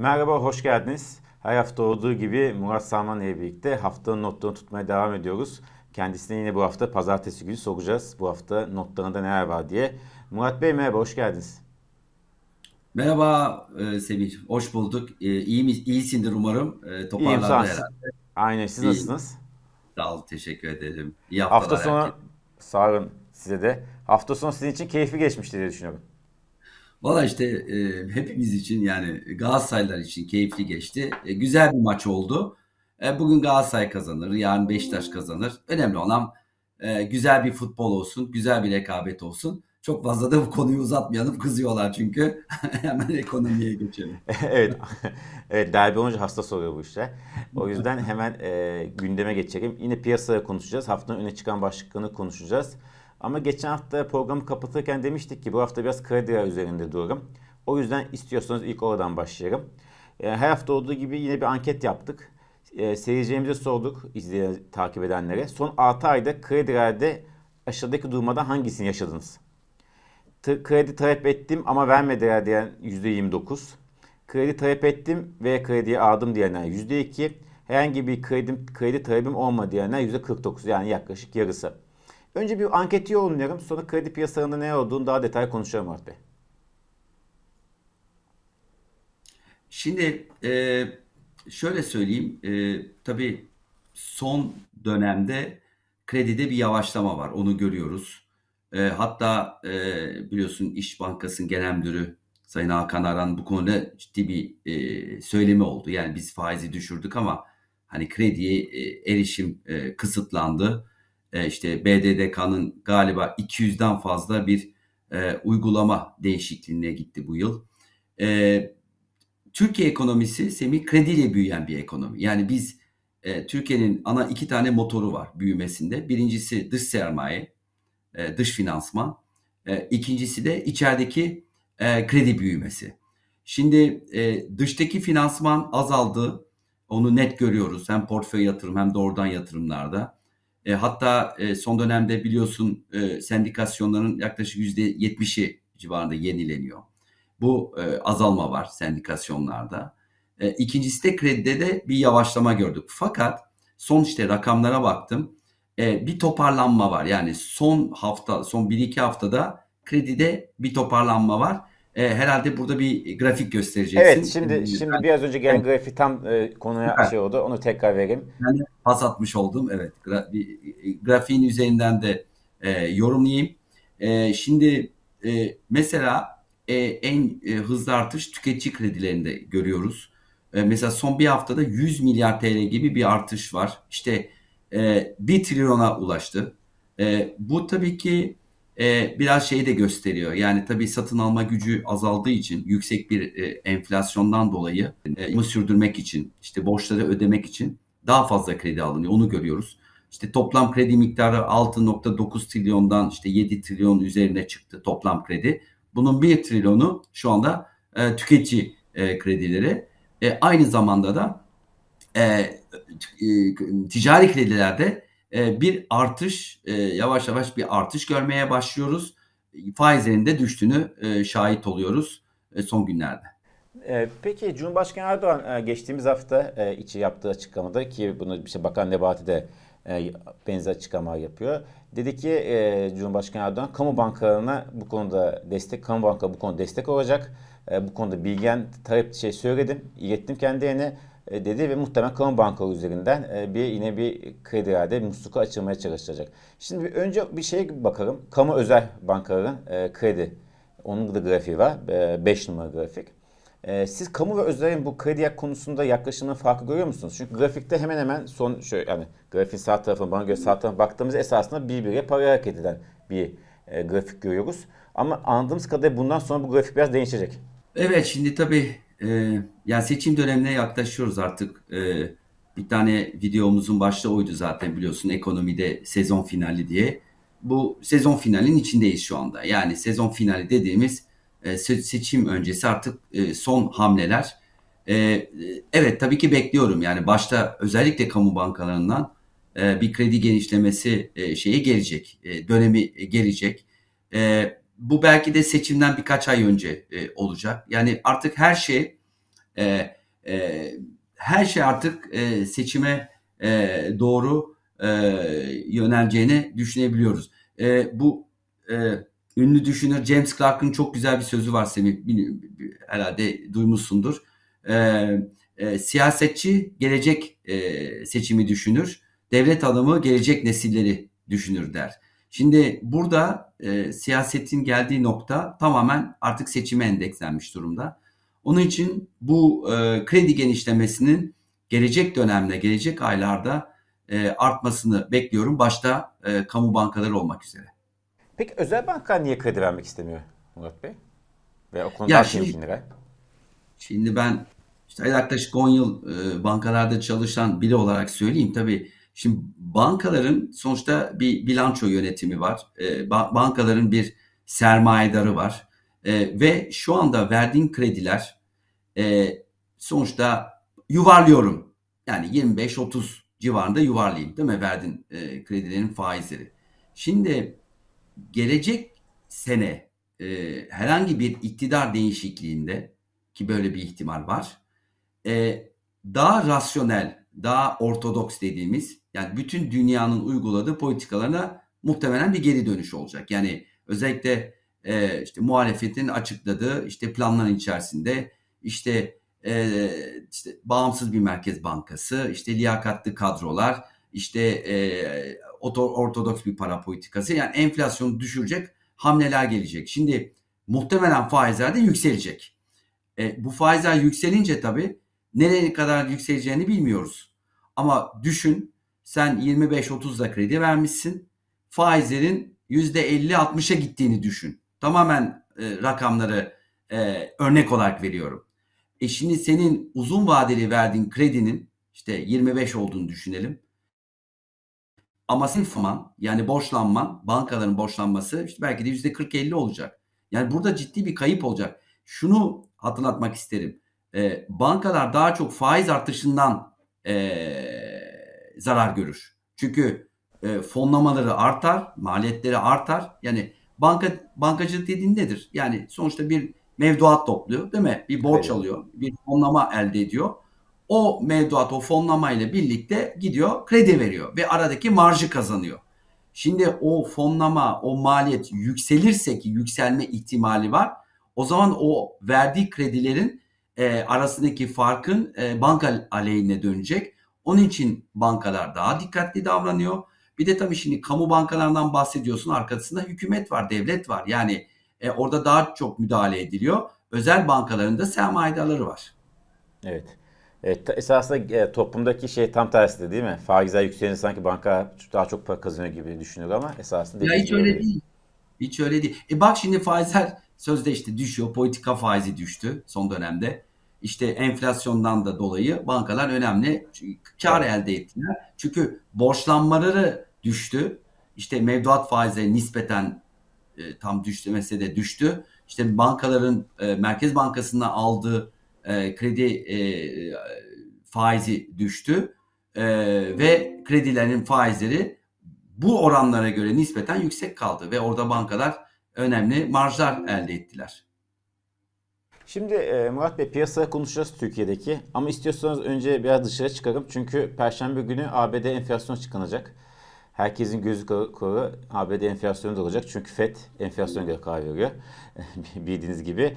Merhaba, hoş geldiniz. Her hafta olduğu gibi Murat Salman ile birlikte haftanın notlarını tutmaya devam ediyoruz. Kendisine yine bu hafta pazartesi günü soracağız. Bu hafta notlarında neler var diye. Murat Bey merhaba, hoş geldiniz. Merhaba e, Semih, hoş bulduk. E, iyi mi, iyisindir umarım. E, toparlandı herhalde. Aynen, siz İyiyim. nasılsınız? Sağ ol, teşekkür ederim. İyi haftalar. Hafta sonu, herkese. sağ olun size de. Hafta sonu sizin için keyifli geçmişti diye düşünüyorum. Valla işte e, hepimiz için yani Galatasaraylılar için keyifli geçti. E, güzel bir maç oldu. E, bugün Galatasaray kazanır, yarın Beşiktaş kazanır. Önemli olan e, güzel bir futbol olsun, güzel bir rekabet olsun. Çok fazla da bu konuyu uzatmayalım. Kızıyorlar çünkü. Hemen ekonomiye geçelim. evet. evet derbi olunca hasta soruyor bu işte. O yüzden hemen e, gündeme geçelim. Yine piyasaya konuşacağız. Haftanın öne çıkan başlıklarını konuşacağız. Ama geçen hafta programı kapatırken demiştik ki bu hafta biraz kredi üzerinde dururum. O yüzden istiyorsanız ilk oradan başlayalım. E, her hafta olduğu gibi yine bir anket yaptık. E, seyircilerimize sorduk, izleyen, takip edenlere. Son 6 ayda kredilerde aşağıdaki durmadan hangisini yaşadınız? T- kredi talep ettim ama vermediler diyen %29. Kredi talep ettim ve krediyi aldım diyenler %2. Herhangi bir kredi, kredi talebim olmadı diyenler %49 yani yaklaşık yarısı. Önce bir anketi yorumlayalım. Sonra kredi piyasalarında ne olduğunu daha detay konuşalım Murat Bey. Şimdi e, şöyle söyleyeyim. E, tabii son dönemde kredide bir yavaşlama var. Onu görüyoruz. E, hatta e, biliyorsun İş Bankası'nın genel müdürü Sayın Hakan Aran bu konuda ciddi bir e, söylemi oldu. Yani biz faizi düşürdük ama hani krediye e, erişim e, kısıtlandı e, işte BDDK'nın galiba 200'den fazla bir e, uygulama değişikliğine gitti bu yıl. E, Türkiye ekonomisi semi krediyle büyüyen bir ekonomi. Yani biz e, Türkiye'nin ana iki tane motoru var büyümesinde. Birincisi dış sermaye, e, dış finansman. E, ikincisi de içerideki e, kredi büyümesi. Şimdi e, dıştaki finansman azaldı. Onu net görüyoruz. Hem portföy yatırım hem doğrudan yatırımlarda. E, hatta e, son dönemde biliyorsun e, sendikasyonların yaklaşık yüzde yetmişi civarında yenileniyor. Bu e, azalma var sendikasyonlarda. E, ikincisi de kredide de bir yavaşlama gördük. Fakat son işte rakamlara baktım. E, bir toparlanma var. Yani son hafta, son 1-2 haftada kredide bir toparlanma var. E, herhalde burada bir grafik göstereceksin. Evet şimdi ee, şimdi ben, biraz önce gelen evet. grafik tam e, konuya evet. şey oldu. Onu tekrar vereyim. Yani pas atmış oldum. Evet. Gra, bir, grafiğin üzerinden de e, yorumlayayım. E, şimdi e, mesela e, en e, hızlı artış tüketici kredilerinde görüyoruz. E, mesela son bir haftada 100 milyar TL gibi bir artış var. İşte e, 1 trilyona ulaştı. E, bu tabii ki e, biraz şeyi de gösteriyor. Yani tabii satın alma gücü azaldığı için yüksek bir e, enflasyondan dolayı e, sürdürmek için işte borçları ödemek için daha fazla kredi alınıyor. Onu görüyoruz. İşte toplam kredi miktarı 6.9 trilyondan işte 7 trilyon üzerine çıktı toplam kredi. Bunun 1 trilyonu şu anda e, tüketici e, kredileri. E, aynı zamanda da e, e, ticari kredilerde e, bir artış e, yavaş yavaş bir artış görmeye başlıyoruz. Faizlerin de düştüğünü e, şahit oluyoruz son günlerde. Peki Cumhurbaşkanı Erdoğan geçtiğimiz hafta içi yaptığı açıklamada ki bunu işte Bakan Nebati de benzer açıklama yapıyor. Dedi ki Cumhurbaşkanı Erdoğan kamu bankalarına bu konuda destek, kamu banka bu konuda destek olacak. Bu konuda bilgen talep şey söyledim, ilettim kendilerine. E, dedi ve muhtemelen kamu bankaları üzerinden e, bir yine bir kredi irade musluku açılmaya çalışacak. Şimdi bir, önce bir şeye bakalım. Kamu özel bankaların e, kredi. Onun da grafiği var. 5 numara grafik. Siz kamu ve özelin bu kredi konusunda yaklaşımın farkı görüyor musunuz? Çünkü grafikte hemen hemen son şöyle yani grafiğin sağ tarafına bana göre sağ tarafına baktığımız esasında birbirine paralel hareket eden bir grafik görüyoruz. Ama anladığımız kadarıyla bundan sonra bu grafik biraz değişecek. Evet şimdi tabii e, yani seçim dönemine yaklaşıyoruz artık. E, bir tane videomuzun başta oydu zaten biliyorsun ekonomide sezon finali diye. Bu sezon finalin içindeyiz şu anda. Yani sezon finali dediğimiz e, seçim öncesi artık e, son hamleler. E, evet tabii ki bekliyorum. Yani başta özellikle kamu bankalarından e, bir kredi genişlemesi e, şeyi gelecek. E, dönemi gelecek. E, bu belki de seçimden birkaç ay önce e, olacak. Yani artık her şey E, e, her şey artık e, seçime e, doğru e, yöneleceğini düşünebiliyoruz. E, bu e, ünlü düşünür James Clark'ın çok güzel bir sözü var Semih. Herhalde duymuşsundur. E, e, siyasetçi gelecek e, seçimi düşünür. Devlet adamı gelecek nesilleri düşünür der. Şimdi burada e, siyasetin geldiği nokta tamamen artık seçime endekslenmiş durumda. Onun için bu e, kredi genişlemesinin gelecek dönemde, gelecek aylarda e, artmasını bekliyorum. Başta e, kamu bankaları olmak üzere. Peki özel bankalar niye kredi vermek istemiyor Murat Bey? Ve o konuda ya şimdi, şimdi ben işte yaklaşık 10 yıl e, bankalarda çalışan biri olarak söyleyeyim. Tabii şimdi bankaların sonuçta bir bilanço yönetimi var. E, bankaların bir sermayedarı var. E, ve şu anda verdiğin krediler e, sonuçta yuvarlıyorum. Yani 25-30 civarında yuvarlayayım değil mi? Verdin e, kredilerin faizleri. Şimdi gelecek sene e, herhangi bir iktidar değişikliğinde ki böyle bir ihtimal var. E, daha rasyonel, daha ortodoks dediğimiz yani bütün dünyanın uyguladığı politikalarına muhtemelen bir geri dönüş olacak. Yani özellikle e, işte muhalefetin açıkladığı işte planların içerisinde işte e, işte bağımsız bir merkez bankası, işte liyakatlı kadrolar, işte e, ortodoks bir para politikası yani enflasyonu düşürecek hamleler gelecek. Şimdi muhtemelen faizler de yükselecek. E, bu faizler yükselince tabii nereye kadar yükseleceğini bilmiyoruz. Ama düşün sen 25-30'da kredi vermişsin. Faizlerin %50-60'a gittiğini düşün. Tamamen e, rakamları e, örnek olarak veriyorum. E şimdi senin uzun vadeli verdiğin kredinin işte 25 olduğunu düşünelim. Ama senin faman yani borçlanman, bankaların borçlanması işte belki de yüzde 40-50 olacak. Yani burada ciddi bir kayıp olacak. Şunu hatırlatmak isterim. E, bankalar daha çok faiz artışından e, zarar görür. Çünkü e, fonlamaları artar, maliyetleri artar. Yani banka bankacılık dediğin nedir? Yani sonuçta bir mevduat topluyor değil mi? Bir borç evet. alıyor, bir fonlama elde ediyor. O mevduat, o fonlama ile birlikte gidiyor kredi veriyor ve aradaki marjı kazanıyor. Şimdi o fonlama, o maliyet yükselirse ki yükselme ihtimali var. O zaman o verdiği kredilerin e, arasındaki farkın e, banka aleyhine dönecek. Onun için bankalar daha dikkatli davranıyor. Bir de tabii şimdi kamu bankalarından bahsediyorsun. Arkasında hükümet var, devlet var. Yani e, orada daha çok müdahale ediliyor. Özel bankaların da sermayedarları var. Evet. Evet, esasında e, toplumdaki şey tam tersi de değil mi? Faizler yükselince sanki banka daha çok para kazanıyor gibi düşünüyor ama esasında Ya hiç öyle değil. Hiç öyle değil. E bak şimdi faizler sözde işte düşüyor. Politika faizi düştü son dönemde. İşte enflasyondan da dolayı bankalar önemli kar elde ettiler. Çünkü borçlanmaları düştü. İşte mevduat faizleri nispeten e, tam düşmese de düştü. İşte bankaların e, Merkez Bankası'ndan aldığı e, kredi e, faizi düştü e, ve kredilerin faizleri bu oranlara göre nispeten yüksek kaldı ve orada bankalar önemli marjlar elde ettiler. Şimdi e, Murat Bey piyasa konuşacağız Türkiye'deki ama istiyorsanız önce biraz dışarı çıkalım çünkü Perşembe günü ABD enflasyon çıkanacak. Herkesin gözü kulağı ABD enflasyonu da olacak. Çünkü FED enflasyon göre karar veriyor. Bildiğiniz gibi.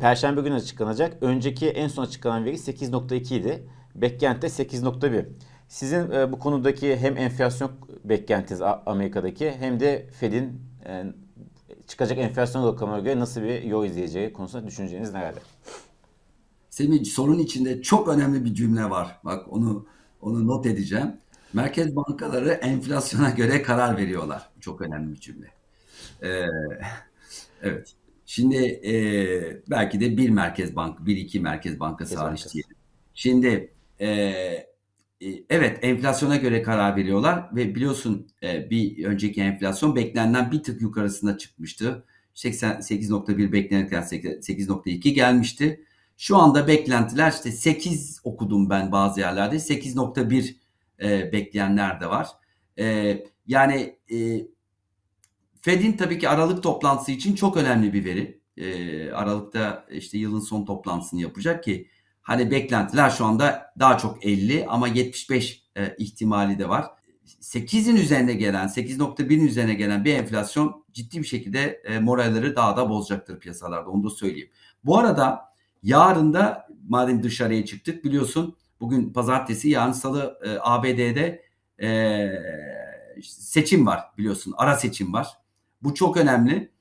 Perşembe günü açıklanacak. Önceki en son açıklanan veri 8.2 idi. Beklenti 8.1. Sizin e, bu konudaki hem enflasyon beklentiniz Amerika'daki hem de Fed'in e, çıkacak enflasyon rakamına göre nasıl bir yol izleyeceği konusunda düşünceniz nelerdir? Semih sorun içinde çok önemli bir cümle var. Bak onu onu not edeceğim. Merkez bankaları enflasyona göre karar veriyorlar. Çok önemli bir cümle. Ee, evet. Şimdi e, belki de bir merkez bank, bir iki merkez bankası hariç diyelim. Şimdi e, evet enflasyona göre karar veriyorlar ve biliyorsun e, bir önceki enflasyon beklenenden bir tık yukarısına çıkmıştı. 88.1 beklenirken 8.2 gelmişti. Şu anda beklentiler işte 8 okudum ben bazı yerlerde 8.1 e, bekleyenler de var. E, yani e, Fed'in tabii ki Aralık toplantısı için çok önemli bir veri. Aralık'ta işte yılın son toplantısını yapacak ki Hani beklentiler şu anda daha çok 50 ama 75 e, ihtimali de var. 8'in üzerine gelen, 8.1'in üzerine gelen bir enflasyon ciddi bir şekilde e, moralleri daha da bozacaktır piyasalarda. Onu da söyleyeyim. Bu arada yarın da madem dışarıya çıktık biliyorsun bugün pazartesi yarın salı e, ABD'de e, seçim var biliyorsun. Ara seçim var. Bu çok önemli.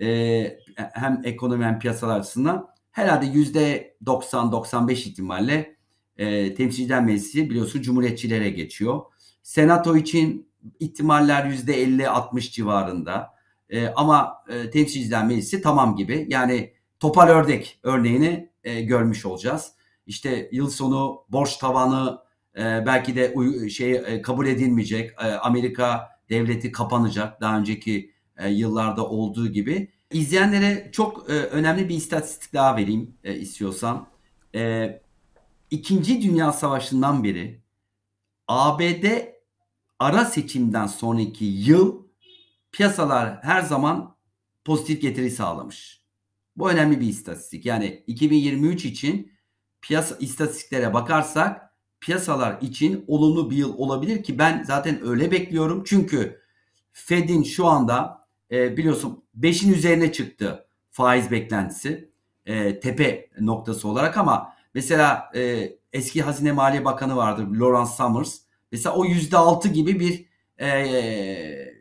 E, hem ekonomi hem piyasalar açısından herhalde yüzde 90-95 ihtimalle e, temsilciler meclisi biliyorsun cumhuriyetçilere geçiyor. Senato için ihtimaller yüzde 50-60 civarında. E, ama e, temsilciler meclisi tamam gibi. Yani topal ördek örneğini e, görmüş olacağız. İşte yıl sonu borç tavanı e, belki de uy- şey e, kabul edilmeyecek. E, Amerika devleti kapanacak daha önceki e, yıllarda olduğu gibi. İzleyenlere çok e, önemli bir istatistik daha vereyim e, istiyorsan. E, İkinci Dünya Savaşı'ndan beri ABD ara seçimden sonraki yıl piyasalar her zaman pozitif getiri sağlamış. Bu önemli bir istatistik. Yani 2023 için piyasa istatistiklere bakarsak piyasalar için olumlu bir yıl olabilir ki ben zaten öyle bekliyorum. Çünkü Fed'in şu anda e, biliyorsun 5'in üzerine çıktı faiz beklentisi e, tepe noktası olarak ama mesela e, eski Hazine Maliye Bakanı vardır Lawrence Summers. Mesela o %6 gibi bir e,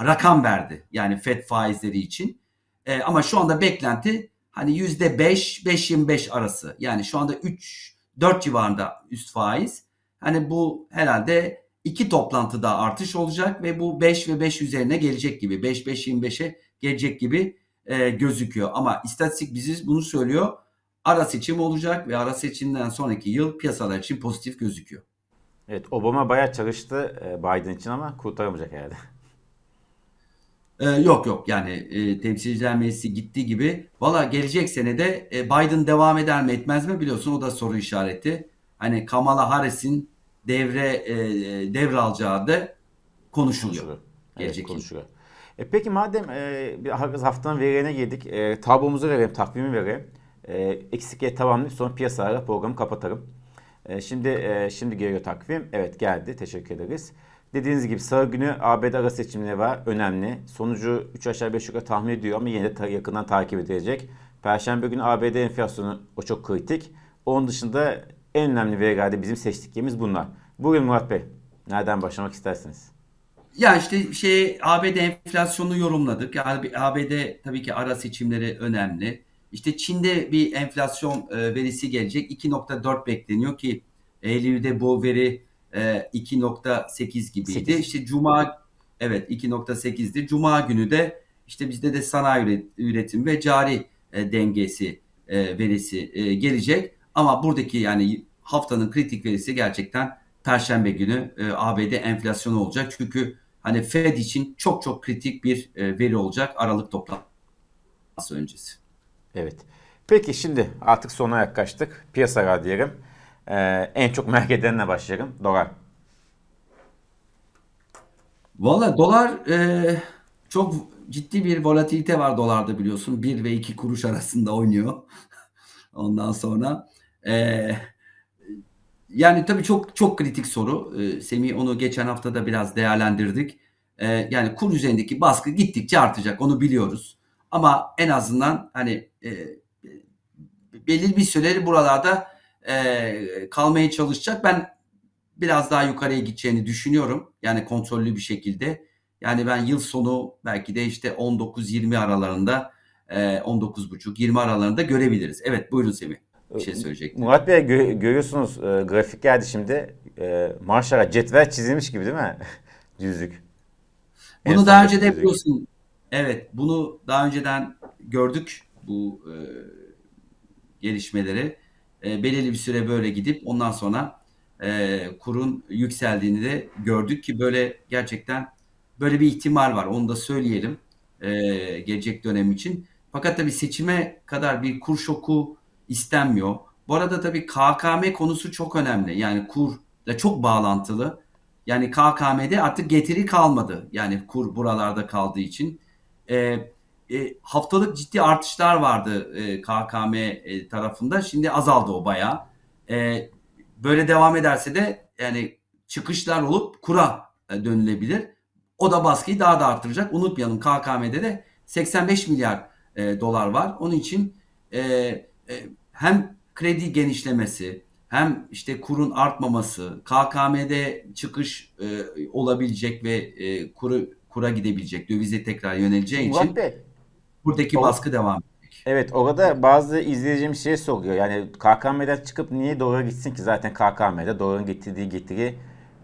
rakam verdi yani Fed faizleri için. E, ama şu anda beklenti hani %5 5-25 arası. Yani şu anda 3 4 civarında üst faiz. Hani bu herhalde iki toplantıda artış olacak ve bu 5 ve 5 üzerine gelecek gibi. 5-5-25'e gelecek gibi e, gözüküyor. Ama istatistik bizi bunu söylüyor. Ara seçim olacak ve ara seçimden sonraki yıl piyasalar için pozitif gözüküyor. Evet Obama bayağı çalıştı e, Biden için ama kurtaramayacak herhalde. Ee, yok yok yani e, temsilciler meclisi gittiği gibi valla gelecek senede e, Biden devam eder mi etmez mi biliyorsun o da soru işareti. Hani Kamala Harris'in devre e, devralacağı da konuşuluyor. konuşuluyor. Gelecek evet, konuşuluyor. E peki madem e, bir haftanın verilerine girdik. E, tablomuzu verelim, takvimi verelim. E, eksikliğe tamamlayıp sonra piyasalarla programı kapatalım. E, şimdi e, şimdi geliyor takvim. Evet geldi. Teşekkür ederiz. Dediğiniz gibi salı günü ABD ara seçimleri var. Önemli. Sonucu 3 aşağı 5 yukarı tahmin ediyor ama yine de ta- yakından takip edilecek. Perşembe günü ABD enflasyonu o çok kritik. Onun dışında en önemli verilerde bizim seçtiklerimiz bunlar. Bugün Murat Bey. Nereden başlamak istersiniz? Ya işte şey ABD enflasyonu yorumladık. Yani ABD tabii ki ara seçimleri önemli. İşte Çin'de bir enflasyon e, verisi gelecek. 2.4 bekleniyor ki Eylül'de bu veri 2.8 e, gibiydi. 8. İşte Cuma evet 2.8'di. Cuma günü de işte bizde de sanayi üretim ve cari e, dengesi verisi gelecek. Ama buradaki yani haftanın kritik verisi gerçekten Perşembe günü ABD enflasyonu olacak. Çünkü hani Fed için çok çok kritik bir veri olacak Aralık toplantısı öncesi. Evet. Peki şimdi artık sona yaklaştık. Piyasalar diyelim. Ee, en çok merak edenle başlayalım. Dolar. Valla dolar e, çok ciddi bir volatilite var dolarda biliyorsun. 1 ve 2 kuruş arasında oynuyor. Ondan sonra e, yani tabii çok çok kritik soru. E, Semih onu geçen hafta da biraz değerlendirdik. E, yani kur üzerindeki baskı gittikçe artacak onu biliyoruz. Ama en azından hani e, belli bir süreleri buralarda e, kalmaya çalışacak. Ben biraz daha yukarıya gideceğini düşünüyorum. Yani kontrollü bir şekilde. Yani ben yıl sonu belki de işte 19-20 aralarında e, 19.5-20 aralarında görebiliriz. Evet buyurun Semih. Bir şey söyleyecektim. Murat Bey gö- görüyorsunuz e, grafik geldi şimdi. E, maşallah cetvel çizilmiş gibi değil mi? Düzlük. Bunu daha önce de biliyorsun. Evet bunu daha önceden gördük bu e, gelişmeleri. E, belirli bir süre böyle gidip ondan sonra e, kurun yükseldiğini de gördük ki böyle gerçekten böyle bir ihtimal var. Onu da söyleyelim e, gelecek dönem için. Fakat tabii seçime kadar bir kur şoku istenmiyor. Bu arada tabii KKM konusu çok önemli. Yani kur da çok bağlantılı. Yani KKM'de artık getiri kalmadı. Yani kur buralarda kaldığı için. E, e, haftalık ciddi artışlar vardı e, KKM e, tarafında. Şimdi azaldı o bayağı. E, böyle devam ederse de yani çıkışlar olup kura e, dönülebilir. O da baskıyı daha da artıracak. Unutmayalım KKM'de de 85 milyar e, dolar var. Onun için e, e, hem kredi genişlemesi hem işte kurun artmaması, KKM'de çıkış e, olabilecek ve e, kuru kura gidebilecek, dövize tekrar yöneleceği Murat için Bey, buradaki o- baskı devam edecek. Evet orada bazı izleyicimiz şey soruyor. Yani KKM'den çıkıp niye dolara gitsin ki? Zaten KKM'de doların getirdiği getiri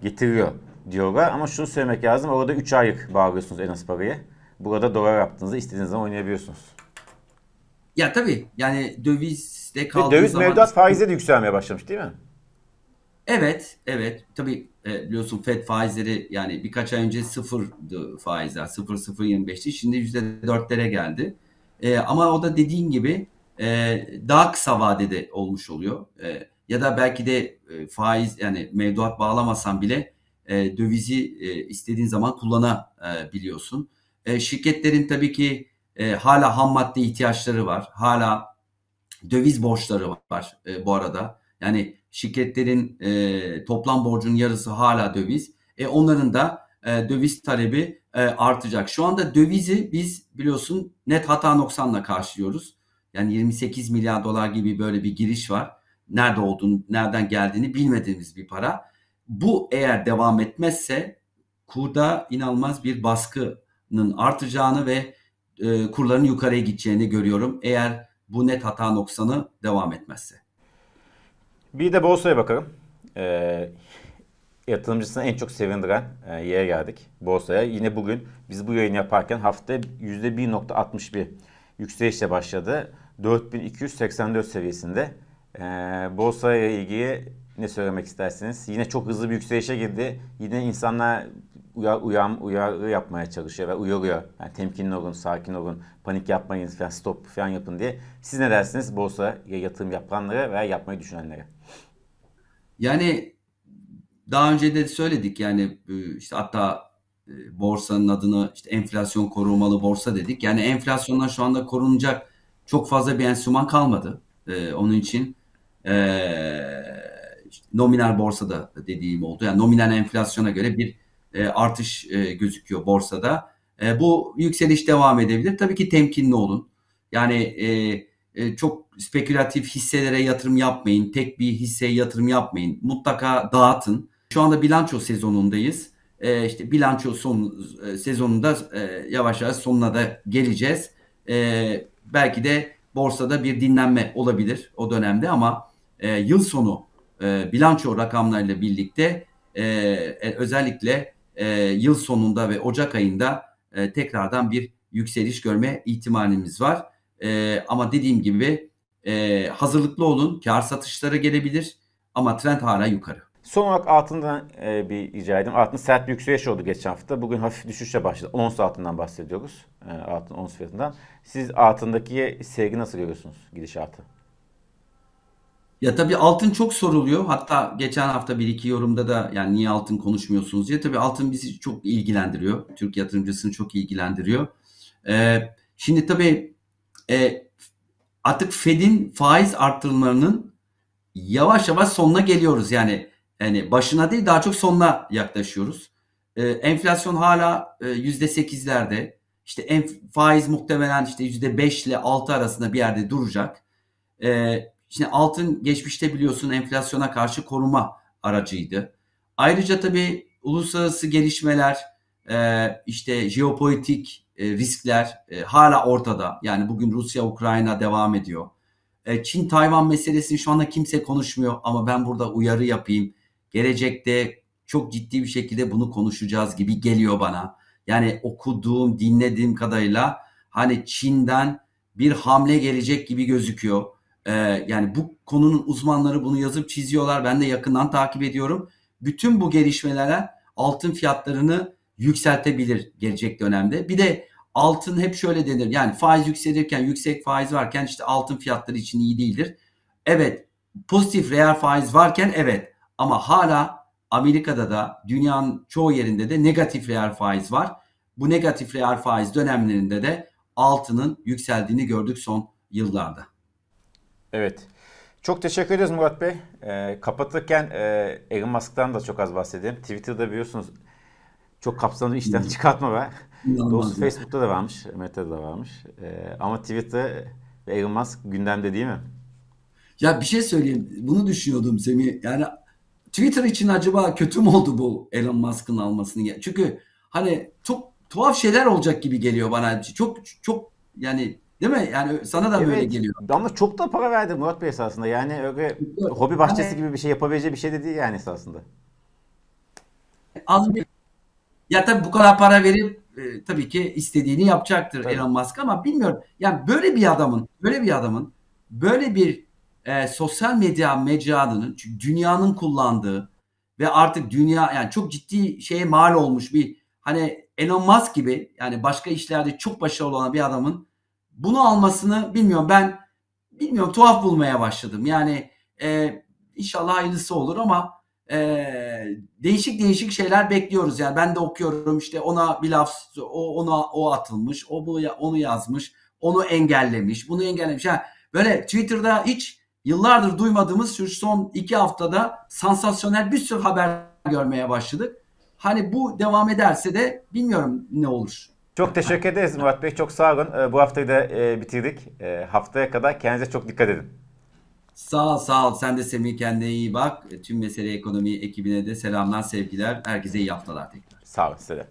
getiriyor diyorlar. Ama şunu söylemek lazım. Orada 3 aylık bağlıyorsunuz en az parayı. Burada dolar yaptığınızda istediğiniz zaman oynayabiliyorsunuz. Ya tabii yani dövizde kaldığı döviz zaman mevduat faizi de yükselmeye başlamış değil mi? Evet, evet. Tabii e, biliyorsun FED faizleri yani birkaç ay önce sıfırdı faizler. 0.025'ti. Şimdi %4'lere geldi. E, ama o da dediğin gibi e, daha kısa vadede olmuş oluyor. E, ya da belki de e, faiz yani mevduat bağlamasan bile e, dövizi e, istediğin zaman kullanabiliyorsun. E, şirketlerin tabii ki e, hala ham madde ihtiyaçları var. Hala döviz borçları var e, bu arada. Yani şirketlerin e, toplam borcunun yarısı hala döviz. E, onların da e, döviz talebi e, artacak. Şu anda dövizi biz biliyorsun net hata noksanla karşılıyoruz. Yani 28 milyar dolar gibi böyle bir giriş var. Nerede olduğunu, nereden geldiğini bilmediğimiz bir para. Bu eğer devam etmezse kurda inanılmaz bir baskının artacağını ve e, kurların yukarıya gideceğini görüyorum. Eğer bu net hata noksanı devam etmezse. Bir de borsaya bakalım. Ee, yatırımcısını en çok sevindiren e, yere geldik. Borsaya. Yine bugün biz bu yayını yaparken hafta %1.61 yükselişle başladı. 4284 seviyesinde. Ee, borsaya ilgili ne söylemek istersiniz? Yine çok hızlı bir yükselişe girdi. Yine insanlar uyar, uyan, uyarı yapmaya çalışıyor ve uyarıyor. Yani temkinli olun, sakin olun, panik yapmayın falan, stop falan yapın diye. Siz ne dersiniz borsaya yatırım yapanlara veya yapmayı düşünenlere? Yani daha önce de söyledik yani e, işte hatta e, borsanın adını işte enflasyon korumalı borsa dedik. Yani enflasyondan şu anda korunacak çok fazla bir enstrüman kalmadı. E, onun için e, işte nominal borsada dediğim oldu. Yani nominal enflasyona göre bir e, artış e, gözüküyor borsada. E, bu yükseliş devam edebilir. Tabii ki temkinli olun. Yani e, e, çok spekülatif hisselere yatırım yapmayın. Tek bir hisseye yatırım yapmayın. Mutlaka dağıtın. Şu anda bilanço sezonundayız. E, işte bilanço son e, sezonunda e, yavaş yavaş sonuna da geleceğiz. E, belki de borsada bir dinlenme olabilir o dönemde ama e, yıl sonu e, bilanço rakamlarıyla birlikte e, e, özellikle e, yıl sonunda ve Ocak ayında e, tekrardan bir yükseliş görme ihtimalimiz var. E, ama dediğim gibi e, hazırlıklı olun. Kar satışları gelebilir ama trend hala yukarı. Son olarak altından e, bir rica edeyim. Altın sert bir yükseliş oldu geçen hafta. Bugün hafif düşüşle başladı. Ons altından bahsediyoruz. E, altın ons fiyatından. Siz altındaki sevgi nasıl görüyorsunuz gidişatı? Ya tabii altın çok soruluyor. Hatta geçen hafta bir iki yorumda da yani niye altın konuşmuyorsunuz diye. Tabii altın bizi çok ilgilendiriyor. Türk yatırımcısını çok ilgilendiriyor. Ee, şimdi tabii e, artık Fed'in faiz arttırımlarının yavaş yavaş sonuna geliyoruz. Yani yani başına değil daha çok sonuna yaklaşıyoruz. Ee, enflasyon hala e, yüzde sekizlerde. İşte en, faiz muhtemelen işte yüzde beş ile altı arasında bir yerde duracak. Ee, Şimdi altın geçmişte biliyorsun enflasyona karşı koruma aracıydı. Ayrıca tabii uluslararası gelişmeler, e, işte jeopolitik e, riskler e, hala ortada. Yani bugün Rusya-Ukrayna devam ediyor. Çin-Tayvan meselesini şu anda kimse konuşmuyor ama ben burada uyarı yapayım. Gelecekte çok ciddi bir şekilde bunu konuşacağız gibi geliyor bana. Yani okuduğum, dinlediğim kadarıyla hani Çin'den bir hamle gelecek gibi gözüküyor. Ee, yani bu konunun uzmanları bunu yazıp çiziyorlar. Ben de yakından takip ediyorum. Bütün bu gelişmelere altın fiyatlarını yükseltebilir gelecek dönemde. Bir de altın hep şöyle denir. Yani faiz yükselirken yüksek faiz varken işte altın fiyatları için iyi değildir. Evet pozitif reel faiz varken evet ama hala Amerika'da da dünyanın çoğu yerinde de negatif reel faiz var. Bu negatif reel faiz dönemlerinde de altının yükseldiğini gördük son yıllarda. Evet. Çok teşekkür ederiz Murat Bey. E, kapatırken e, Elon Musk'tan da çok az bahsedeyim. Twitter'da biliyorsunuz çok kapsamlı işten hmm. çıkartma var. Doğrusu Facebook'ta da varmış, Meta'da da varmış. E, ama Twitter ve Elon Musk gündemde değil mi? Ya bir şey söyleyeyim. Bunu düşünüyordum Semih. Yani Twitter için acaba kötü mü oldu bu Elon Musk'ın almasını? Çünkü hani çok tuhaf şeyler olacak gibi geliyor bana. Çok çok yani değil mi? Yani sana da evet, böyle geliyor. Ama çok da para verdi Murat Bey esasında. Yani öyle hobi bahçesi yani, gibi bir şey yapabileceği bir şey de değil yani esasında. Az bir ya tabii bu kadar para verip e, tabii ki istediğini yapacaktır tabii. Elon Musk ama bilmiyorum. Yani böyle bir adamın, böyle bir adamın böyle bir e, sosyal medya mecranının dünyanın kullandığı ve artık dünya yani çok ciddi şeye mal olmuş bir hani Elon Musk gibi yani başka işlerde çok başarılı olan bir adamın bunu almasını bilmiyorum ben bilmiyorum tuhaf bulmaya başladım. Yani e, inşallah hayırlısı olur ama e, değişik değişik şeyler bekliyoruz. Yani ben de okuyorum işte ona bir laf o ona o atılmış, o bu onu yazmış, onu engellemiş, bunu engellemiş. Yani böyle Twitter'da hiç yıllardır duymadığımız şu son iki haftada sansasyonel bir sürü haber görmeye başladık. Hani bu devam ederse de bilmiyorum ne olur. Çok teşekkür ederiz Murat Bey. Çok sağ olun. Ee, bu haftayı da e, bitirdik. Ee, haftaya kadar kendinize çok dikkat edin. Sağ ol, sağ ol. Sen de Semih kendine iyi bak. Tüm Mesele Ekonomi ekibine de selamlar, sevgiler. Herkese iyi haftalar tekrar. Sağ olun size de.